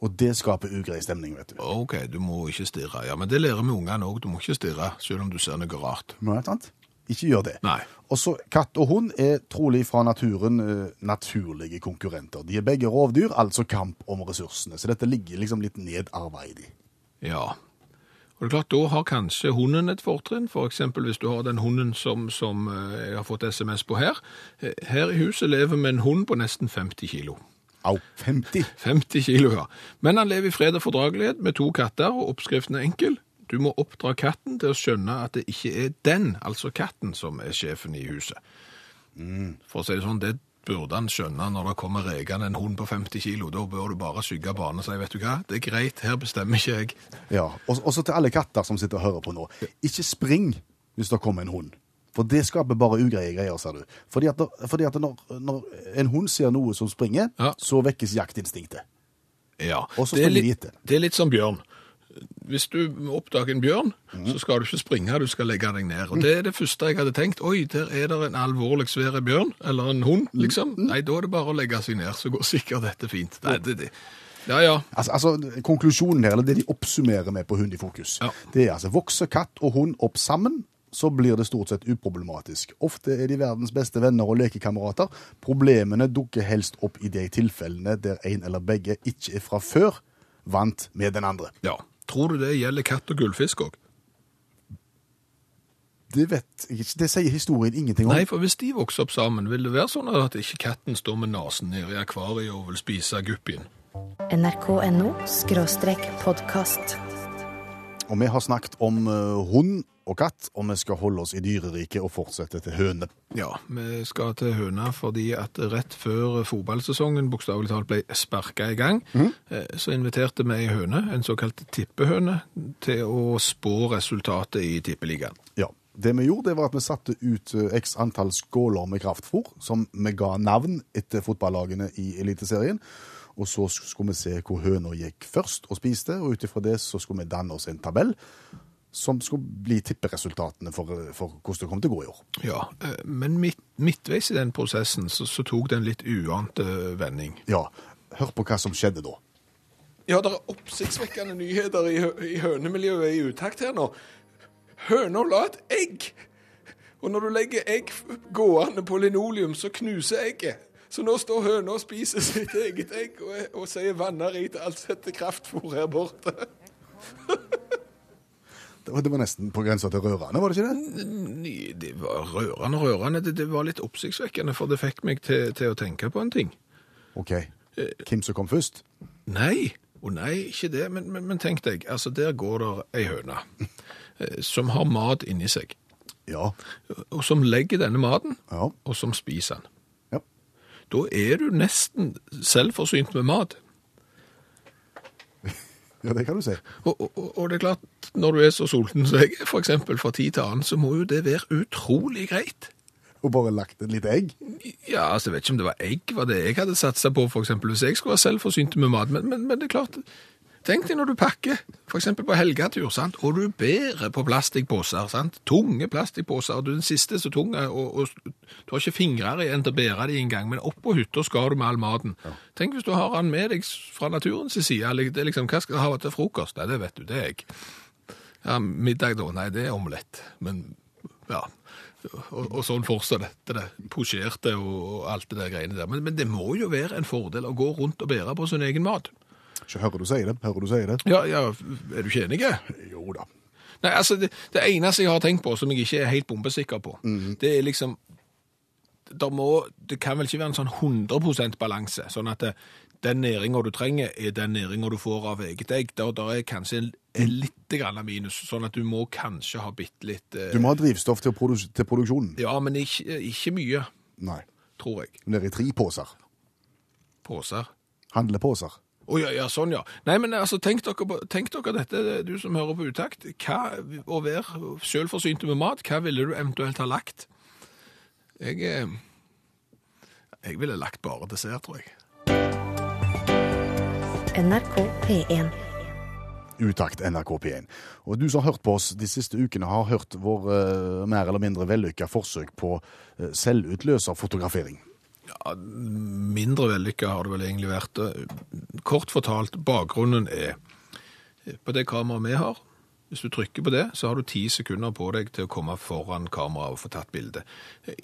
Og det skaper ugrei stemning, vet du. Ok, du må ikke stirre. Ja, men det lærer vi ungene òg. Du må ikke stirre, selv om du ser noe rart. Nei, sant? Ikke gjør det. Nei. Også Katt og hund er trolig fra naturen eh, naturlige konkurrenter. De er begge rovdyr, altså kamp om ressursene. Så dette ligger liksom litt nedarva i de. Ja. Og det er klart, Da har kanskje hunden et fortrinn, f.eks. hvis du har den hunden som, som eh, jeg har fått SMS på her. Her i huset lever vi en hund på nesten 50 kilo. Au, 50! 50 kilo, ja. Men han lever i fred og fordragelighet med to katter, og oppskriften er enkel. Du må oppdra katten til å skjønne at det ikke er den, altså katten, som er sjefen i huset. For å si det sånn, det burde han skjønne når det kommer rekende en hund på 50 kilo. Da bør du bare skygge banen og si, vet du hva, det er greit, her bestemmer ikke jeg. Ja, og så til alle katter som sitter og hører på nå. Ikke spring hvis det kommer en hund. For det skaper bare ugreie greier, sa du. Fordi at, når- fordi at når, når en hund ser noe som springer, Ja. så vekkes jaktinstinktet. Ja, Og så det er, springer de litt, etter. det er litt som bjørn. Hvis du oppdager en bjørn, mm. så skal du ikke springe, du skal legge deg ned. Og det er det første jeg hadde tenkt. Oi, der er det en alvorlig svær bjørn, eller en hund, liksom. liksom. Nei, da er det bare å legge seg ned, så går sikkert dette fint. Nei, det, det. Ja, ja. Altså, altså, Konklusjonen her, eller det de oppsummerer med på Hund i fokus, Ja. det er altså vokser katt og hund opp sammen, så blir det stort sett uproblematisk. Ofte er de verdens beste venner og lekekamerater. Problemene dukker helst opp i de tilfellene der en eller begge ikke er fra før vant med den andre. ja. Tror du det gjelder katt og gullfisk òg? Det vet jeg ikke, det sier historien ingenting om. Nei, for hvis de vokser opp sammen, vil det være sånn at ikke katten står med nesen nede i akvariet og vil spise guppien? nrk.no podkast. Og vi har snakket om eh, hund og katt, og vi skal holde oss i dyreriket og fortsette til høne. Ja, vi skal til høna fordi at rett før fotballsesongen bokstavelig talt ble sparka i gang, mm. så inviterte vi ei høne, en såkalt tippehøne, til å spå resultatet i tippeligaen. Ja. Det vi gjorde, det var at vi satte ut eh, x antall skåler med kraftfôr, som vi ga navn etter fotballagene i Eliteserien. Og så skulle vi se hvor høna gikk først og spiste, og ut ifra det så skulle vi danne oss en tabell som skulle bli tipperesultatene for, for hvordan det kom til å gå i år. Ja, eh, men midt, midtveis i den prosessen så, så tok det en litt uante vending. Ja, hør på hva som skjedde da. Ja, det er oppsiktsvekkende nyheter i, i hønemiljøet i utakt her nå. Høna la et egg, og når du legger egg gående på linoleum, så knuser egget. Så nå står høna og spiser sitt eget egg og, og sier vanner i til alt setter kraftfôr her borte. Det var, det var nesten på grensa til rørende, var det ikke det? Nei, Det var rørende, rørende. Det, det var litt oppsiktsvekkende, for det fikk meg til, til å tenke på en ting. OK. Hvem som kom først? Nei, å nei, ikke det. Men, men, men tenk deg, altså der går det ei høne eh, som har mat inni seg, Ja. og som legger denne maten, Ja. og som spiser den. Da er du nesten selvforsynt med mat. Ja, det kan du si. Og, og, og det er klart, når du er så sulten som jeg er, eksempel fra tid til annen, så må jo det være utrolig greit. Og bare lagt et lite egg. Ja, altså, jeg vet ikke om det var egg, var det jeg hadde satsa på, eksempel, hvis jeg skulle være selvforsynt med mat. Men, men, men det er klart, tenk deg når du pakker, eksempel på helgetur, sant? og du bærer på plastikkposer, sant? tunge plastikkposer, du er den siste så tung, og, og du har ikke fingrer igjen til å bære dem engang, men opp på hytta skal du med all maten. Tenk hvis du har den med deg fra naturens side, det er liksom, hva skal du ha til frokost? Nei, det vet du, det er jeg. Ja, middag da? Nei, det er omelett. Men ja. Og, og sånn fortsetter det. Det posjerte og, og alt det der greiene der. Men, men det må jo være en fordel å gå rundt og bære på sin egen mat. Ikke hører du sier det? Hører du sier det? Ja, ja, er du ikke enig? Jo da. Nei, altså, det, det eneste jeg har tenkt på, som jeg ikke er helt bombesikker på, det er liksom der må, Det kan vel ikke være en sånn 100 balanse, sånn at det, den næringa du trenger, er den næringa du får av eget egg. Der, der er kanskje en, en litt grann minus, sånn at du må kanskje ha bitte litt eh, Du må ha drivstoff til, produ til produksjonen. Ja, men ikke, ikke mye, Nei. tror jeg. Nede i tre poser. Poser. Handleposer. Å ja, ja, sånn ja. Nei, men altså, tenk dere, på- tenk dere dette, du som hører på utakt. Hva, å være selvforsynte med mat, hva ville du eventuelt ha lagt? Jeg, eh, jeg ville lagt bare dessert, tror jeg. NRK P1. Utakt NRK P1. Og du som har hørt på oss de siste ukene, har hørt vår eh, mer eller mindre vellykka forsøk på uh, selvutløserfotografering. Ja, mindre vellykka har det vel egentlig vært. Kort fortalt, bakgrunnen er på det kameraet vi har. Hvis du trykker på det, så har du ti sekunder på deg til å komme foran kameraet og få tatt bilde.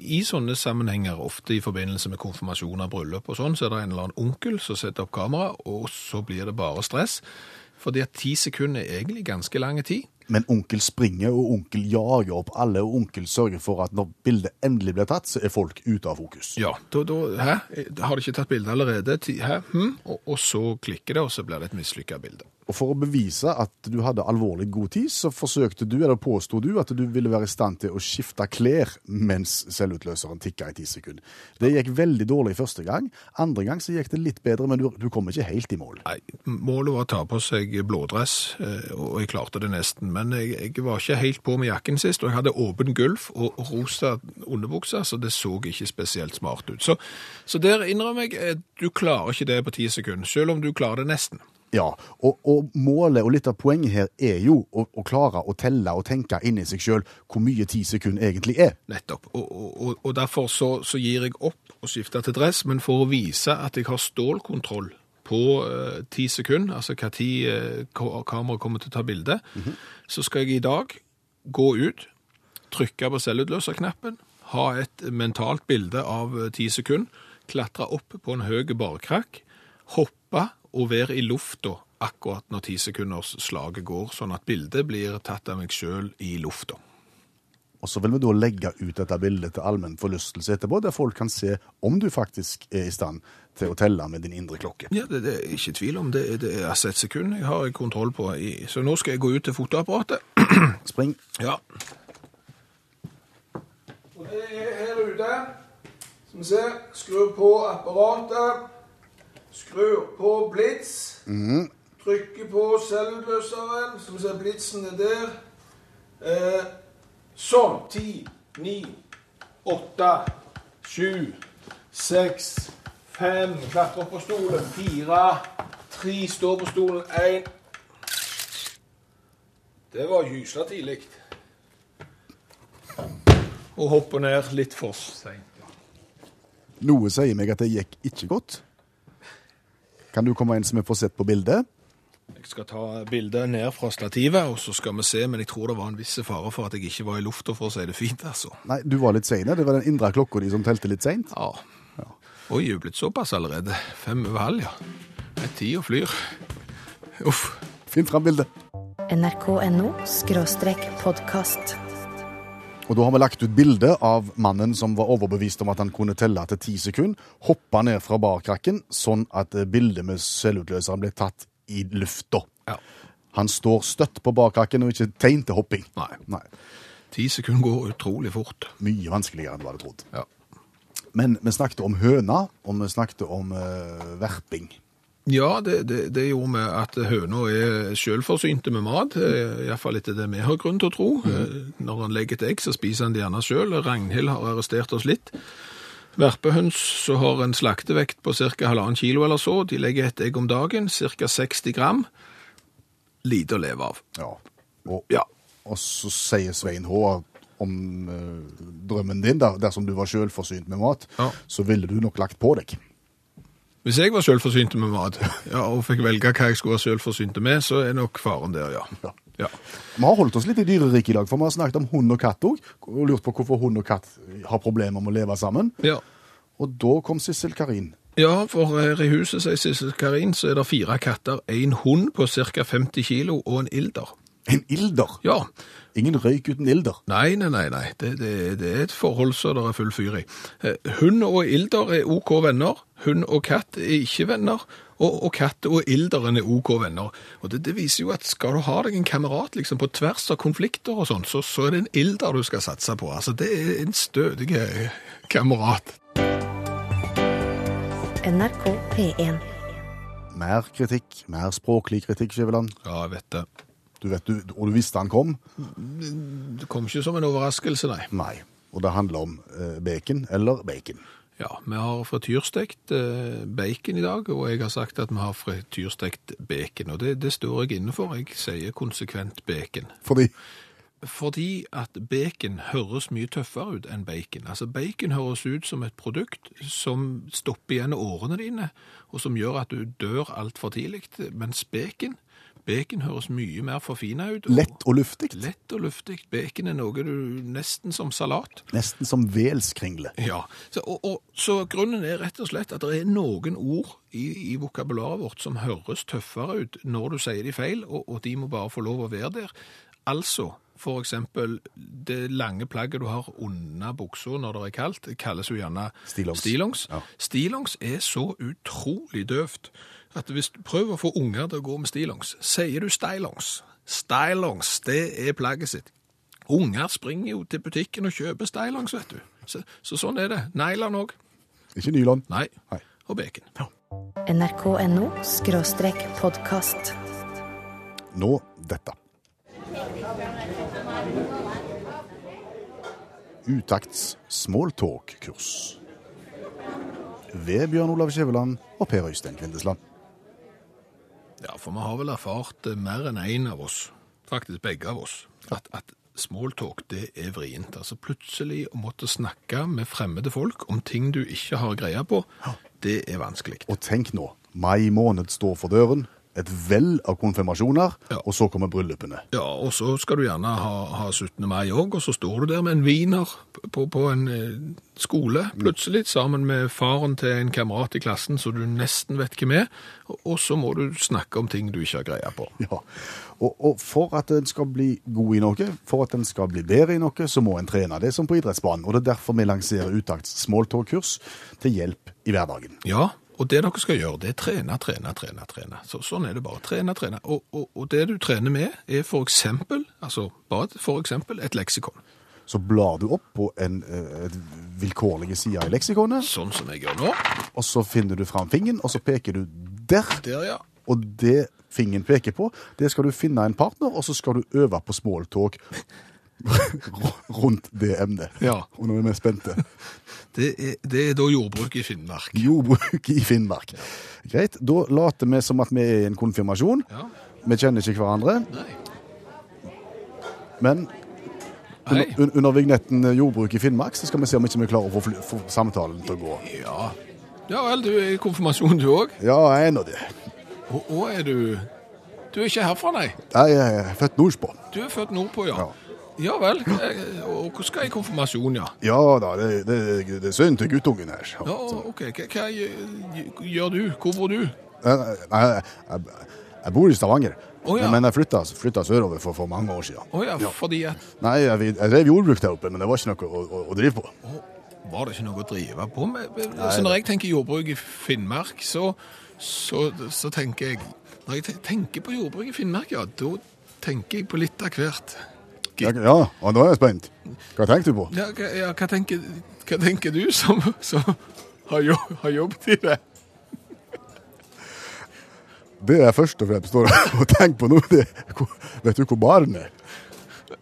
I sånne sammenhenger, ofte i forbindelse med konfirmasjon av bryllup og sånn, så er det en eller annen onkel som setter opp kamera, og så blir det bare stress. Fordi at ti sekunder er egentlig ganske lang tid. Men onkel springer, og onkel jager opp alle, og onkel sørger for at når bildet endelig blir tatt, så er folk ute av fokus. Ja, da, da Hæ? Har de ikke tatt bildet allerede? Hæ? Hm? Og, og så klikker det, og så blir det et mislykka bilde. Og for å bevise at du hadde alvorlig god tid, så forsøkte du, eller påsto du, at du ville være i stand til å skifte klær mens selvutløseren tikka i ti sekunder. Det gikk veldig dårlig første gang. Andre gang så gikk det litt bedre, men du, du kom ikke helt i mål. Nei, målet var å ta på seg blådress, eh, og jeg klarte det nesten. Men jeg, jeg var ikke helt på med jakken sist, og jeg hadde åpen gulv og rosa underbukse, så det så ikke spesielt smart ut. Så, så der innrømmer jeg, eh, du klarer ikke det på ti sekunder, selv om du klarer det nesten. Ja, og, og målet og litt av poenget her er jo å, å klare å telle og tenke inni seg sjøl hvor mye ti sekunder egentlig er. Nettopp. Og, og, og- og derfor så, så gir jeg opp å skifte til dress, men for å vise at jeg har stålkontroll på eh, ti sekunder, altså hva tid eh, kameraet kommer til å ta bilde, så skal jeg i dag gå ut, trykke på selvutløserknappen, ha et mentalt bilde av eh, ti sekunder, klatre opp på en høy barkrakk, hoppe og være i lufta akkurat når ti sekunders slaget går, sånn at bildet blir tatt av meg sjøl i lufta. Og så vil vi da legge ut dette bildet til allmenn forlystelse etterpå, der folk kan se om du faktisk er i stand til å telle med din indre klokke. Ja, det, det er ikke tvil om det. Det er altså et sekund jeg har kontroll på. I, så nå skal jeg gå ut til fotoapparatet. Spring. Ja. Og det er her ute. Skal vi se. Skru på apparatet. Skru på blits. Trykke på selvløseren. Skal vi se, blitsen er der. Eh, sånn. Ti, ni, åtte, sju, seks, fem. Klatre opp på stolen. Fire, tre, stå på stolen. Én. Det var gysla tidlig. Og hoppe ned litt for seint. Noe sier meg at det gikk ikke godt. Kan du komme inn så vi får sett på bildet? Skal ta bildet ned fra stativet, og så skal vi se, men jeg tror det var en viss fare for at jeg ikke var i lufta, for å si det fint, altså. Nei, du var litt sein. Det var den indre klokka di som telte litt seint. Ja. Oi, jeg er blitt såpass allerede. Fem over halv, ja. Det er Tida flyr. Uff. Finn fram bildet. nrk.no skråstrek podkast. Og da har vi lagt ut bilde av mannen som var overbevist om at han kunne telle til ti sekunder, hoppa ned fra barkrakken, sånn at bildet med selvutløseren ble tatt i lufta. Ja. Han står støtt på bakhakken og ikke tegn til hopping. Nei. Nei. Ti sekunder går utrolig fort. Mye vanskeligere enn du hadde trodd. Ja. Men vi snakket om høna, og vi snakket om uh, verping. Ja, det, det, det gjorde vi at høna er selvforsynte med mat, eh, iallfall etter det vi har grunn til å tro. Mm. Når han legger et egg, så spiser han det gjerne sjøl. Ragnhild har arrestert oss litt. Verpehøns så har en slaktevekt på ca. halvannen kilo eller så. De legger et egg om dagen, ca. 60 gram. Lite å leve av. Ja. Og, Ja. og så sier Svein H. om eh, drømmen din, der, dersom du var selvforsynt med mat, Ja. så ville du nok lagt på deg. Hvis jeg var selvforsynt med mat, ja, og fikk velge hva jeg skulle være selvforsynt med, så er nok faren der, ja. Ja. Ja. Vi har holdt oss litt i dyreriket i dag, for vi har snakket om hund og katt òg. Og lurt på hvorfor hund og katt har problemer med å leve sammen. Ja. Og da kom Sissel Karin. Ja, for her i huset, sier Sissel Karin, så er det fire katter, en hund på ca. 50 kilo og en ilder. En ilder. Ja, Ingen røyk uten ilder. nei, nei, nei, nei. Det, det, det er et forhold som det er full fyr i. Eh, Hund og ilder er ok venner, hund og katt er ikke venner, og, og katt og ilderen er ok venner. Og det, det viser jo at skal du ha deg en kamerat liksom på tvers av konflikter og sånn, så, så er det en ilder du skal satse på. Altså, det er en stødig eh, kamerat. NRK P1. Mer kritikk, mer språklig kritikk, Skiveland. Ja, jeg vet det. Du vet, du, og du visste han kom? Det kom ikke som en overraskelse, nei. Nei. Og det handler om eh, bacon eller bacon. Ja, vi har frityrstekt eh, bacon i dag, og jeg har sagt at vi har frityrstekt bacon. Og det, det står jeg inne for. Jeg sier konsekvent bacon. Fordi Fordi at bacon høres mye tøffere ut enn bacon. Altså Bacon høres ut som et produkt som stopper igjen årene dine, og som gjør at du dør altfor tidlig. Mens bacon, bacon høres mye mer forfina ut. og- lett og luftig. Lett og luftig. Bacon er noe du nesten som salat. Nesten som velskringle. Ja, så, og, og, så grunnen er rett og slett at det er noen ord i, i vokabularet vårt som høres tøffere ut når du sier de feil, og, og de må bare få lov å være der. Altså, for eksempel, det lange plagget du har under buksa når det er kaldt, kalles jo gjerne Stillongs. stillongs. Ja. Stillongs er så utrolig døvt at hvis du prøver å få unger til å gå med stillongs, sier du stylongs. Stylongs, det er plagget sitt. Unger springer jo til butikken og kjøper stylongs, vet du. Så, så sånn er det. Nylon òg. Ikke nylon. Nei. Nei. Og bacon. NRK.no skråstrek podkast. Nå dette. Utakts smalltalk-kurs. Ved Bjørn Olav Skjæveland og Per Øystein Kvindesland. For vi har vel erfart eh, mer enn én av oss, faktisk begge av oss, at, at smalltalk det er vrient. Altså plutselig å måtte snakke med fremmede folk om ting du ikke har greie på, det er vanskelig. Og tenk nå, mai måned står for døren. Et vell av konfirmasjoner, Ja. og så kommer bryllupene. Ja, og så skal du gjerne ha, ha 17. mai òg, og så står du der med en wiener på, på en eh, skole plutselig, sammen med faren til en kamerat i klassen så du nesten vet hvem er, og så må du snakke om ting du ikke har greie på. Ja, og, og for at en skal bli god i noe, for at en skal bli bedre i noe, så må en trene. Det er som på idrettsbanen, og det er derfor vi lanserer Utakts smalltalk-kurs til hjelp i hverdagen. Ja, og det dere skal gjøre, det er trene, trene, trene, trene. Så, sånn er det bare. Trene, trene. Og, og, og det du trener med, er for eksempel, altså bare for eksempel, et leksikon. Så blar du opp på en eh, et vilkårlige side i leksikonet, Sånn som jeg gjør nå. og så finner du fram fingeren, og så peker du der. Der, ja. Og det fingeren peker på, det skal du finne en partner, og så skal du øve på smalltalk rundt det emnet. Ja. Og nå er vi spente. Det er, det er da jordbruk i Finnmark. Jordbruk i Finnmark. Greit, da later vi som at vi er i en konfirmasjon. Ja. Vi kjenner ikke hverandre, Nei. men under, un- under vignetten Jordbruk i Finnmark, så skal vi se om ikke vi klarer å få, få samtalen til å gå. Ja. Ja vel, du er i konfirmasjon du òg. Ja, jeg er nå det. Og, og er du Du er ikke herfra, nei? Jeg er født nordpå. Du er født nordpå, ja. Ja. Ja vel. eh, Og hvordan skal jeg i konfirmasjon, ja? Ja da, det, det, det er sønnen til guttungen her. Ja, OK. Hva, gjør- du? Hvor bor du? Nei, jeg, jeg bor i Stavanger, Oh, ja. men jeg flytta, flytta sørover for, for mange år siden. Oh, ja, fordi at Nei, jeg, jeg drev jordbruk der oppe, men det var ikke noe å, å, å drive på. Var det ikke noe å drive på med? Altså, når jeg tenker jordbruk i Finnmark, så, så, så tenker jeg Når jeg tenker på jordbruk i Finnmark, ja, da tenker jeg på litt av hvert. Ja, ja, og nå er jeg spent. Hva tenker du på? Ja, ja, hva, tenker, hva tenker du som, som har, jobb, har jobbet i det? Det jeg først og fremst står og tenker på nå, det Vet du hvor baren er?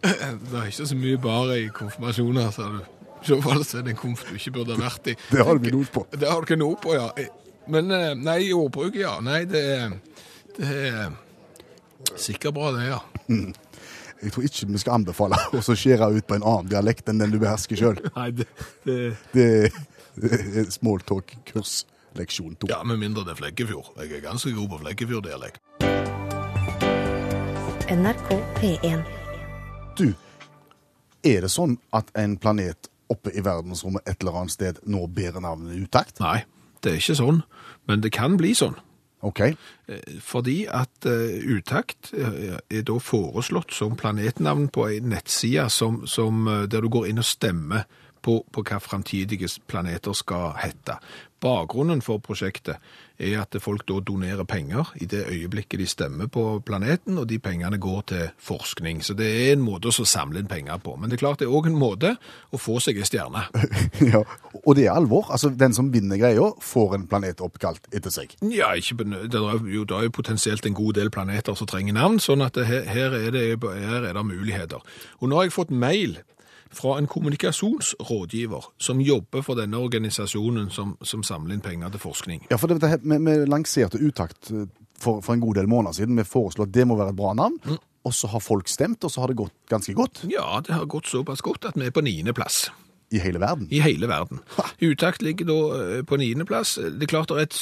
Det er ikke så mye bare i konfirmasjoner, sa du. I så fall er det en konf du ikke burde ha vært i. Det har vi nord på. Det har ikke noe på, ja. Men eh, nei, ordbruket, ja. Nei, det, det er sikkert bra, det, ja. Jeg tror ikke vi skal anbefale oss å skjære ut på en annen dialekt enn den du behersker sjøl. Nei, det, det Det er smalltalk-kurs leksjon to. Ja, med mindre det er Flekkefjord. Jeg er ganske god på Flekkefjord-dialekt. NRK P1. Du, er det sånn at en planet oppe i verdensrommet et eller annet sted nå bærer navnet utakt? Nei, det er ikke sånn, men det kan bli sånn. OK. Eh, Fordi at eh, utakt eh, er da foreslått som planetnavn på en nettside der du går inn og stemmer på, på hva framtidige planeter skal hete. Bakgrunnen for prosjektet er at folk da donerer penger i det øyeblikket de stemmer på planeten, og de pengene går til forskning. Så det er en måte å samle inn penger på. Men det er klart det er òg en måte å få seg ei stjerne. ja. Og det er alvor. Altså, Den som vinner greia, får en planet oppkalt etter seg. Ja, ikke, det er jo, det er jo potensielt en god del planeter som trenger navn, sånn at det, her, er det, her er det muligheter. Og nå har jeg fått mail fra en kommunikasjonsrådgiver som jobber for denne organisasjonen som, som samler inn penger til forskning. Ja, for det, det, vi, vi lanserte Utakt eh, for, for en god del måneder siden. Vi foreslo at det må være et bra navn. Og så har folk stemt, og så har det gått ganske godt Ja, det har gått såpass godt at vi er på niendeplass i hele verden. i hele verden. Utakt ligger da eh, på niendeplass. Det er klart det er et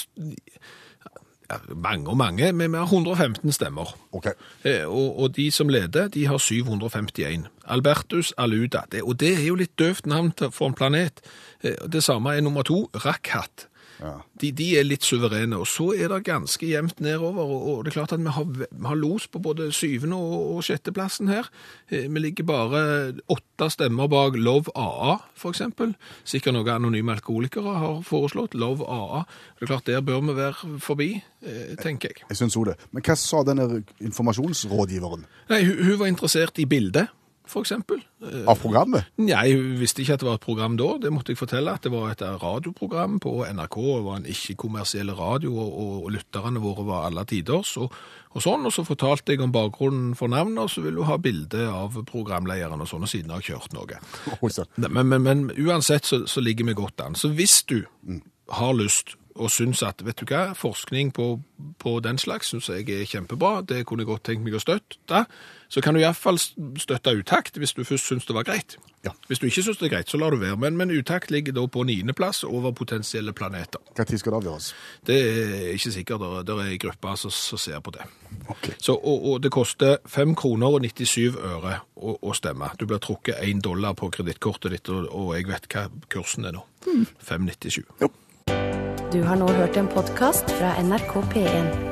mange og mange, men vi har 115 stemmer. OK. Eh, Og, og de som leder, de har 751. Albertus Aluda. Det, og det er jo litt døvt navn for en planet. Eh, Det samme er nummer to, Rakhat. Ja. De, de er litt suverene, og så er det ganske jevnt nedover. Og, og det er klart at vi har, vi har los på både syvende og, og sjetteplassen her. Eh, Vi ligger bare åtte stemmer bak Love AA, eksempel. Sikkert noen anonyme alkoholikere har foreslått Love AA. Det er klart, der bør vi være forbi, eh, tenker jeg. Jeg syns òg det. Men hva sa denne informasjonsrådgiveren Nei, hun, hun var interessert i bildet, eksempel. Eh, av programmet? Nei, jeg visste ikke at det var et program da. Det måtte jeg fortelle, at det var et radioprogram på NRK. Det var en ikke-kommersiell radio, og, og, lytterne våre var alle tiders. Og, og sånn, og så fortalte jeg om bakgrunnen for navnet, og så ville hun ha bilde av programlederen og sånn, og siden har jeg kjørt noe. Men, men, men uansett så, så ligger vi godt an. Så hvis du har lyst og syns at, vet du hva, forskning på, på den slags syns jeg er kjempebra, det kunne jeg godt tenkt meg å støtte, så kan du iallfall støtte utakt hvis du først syns det var greit. Ja. Hvis du ikke syns det er greit, så lar du være. Men, men utakt ligger da på niendeplass over potensielle planeter. Når skal det avgjøres? Det er ikke sikkert. Det er ei gruppe som som ser på det. Ok. Så, og, og det koster 5 kroner og 97 øre å, å stemme. Du blir trukket 1 dollar på kredittkortet ditt, og, og jeg vet hva kursen er nå. 5,97. Du har nå hørt en podkast fra NRK P1.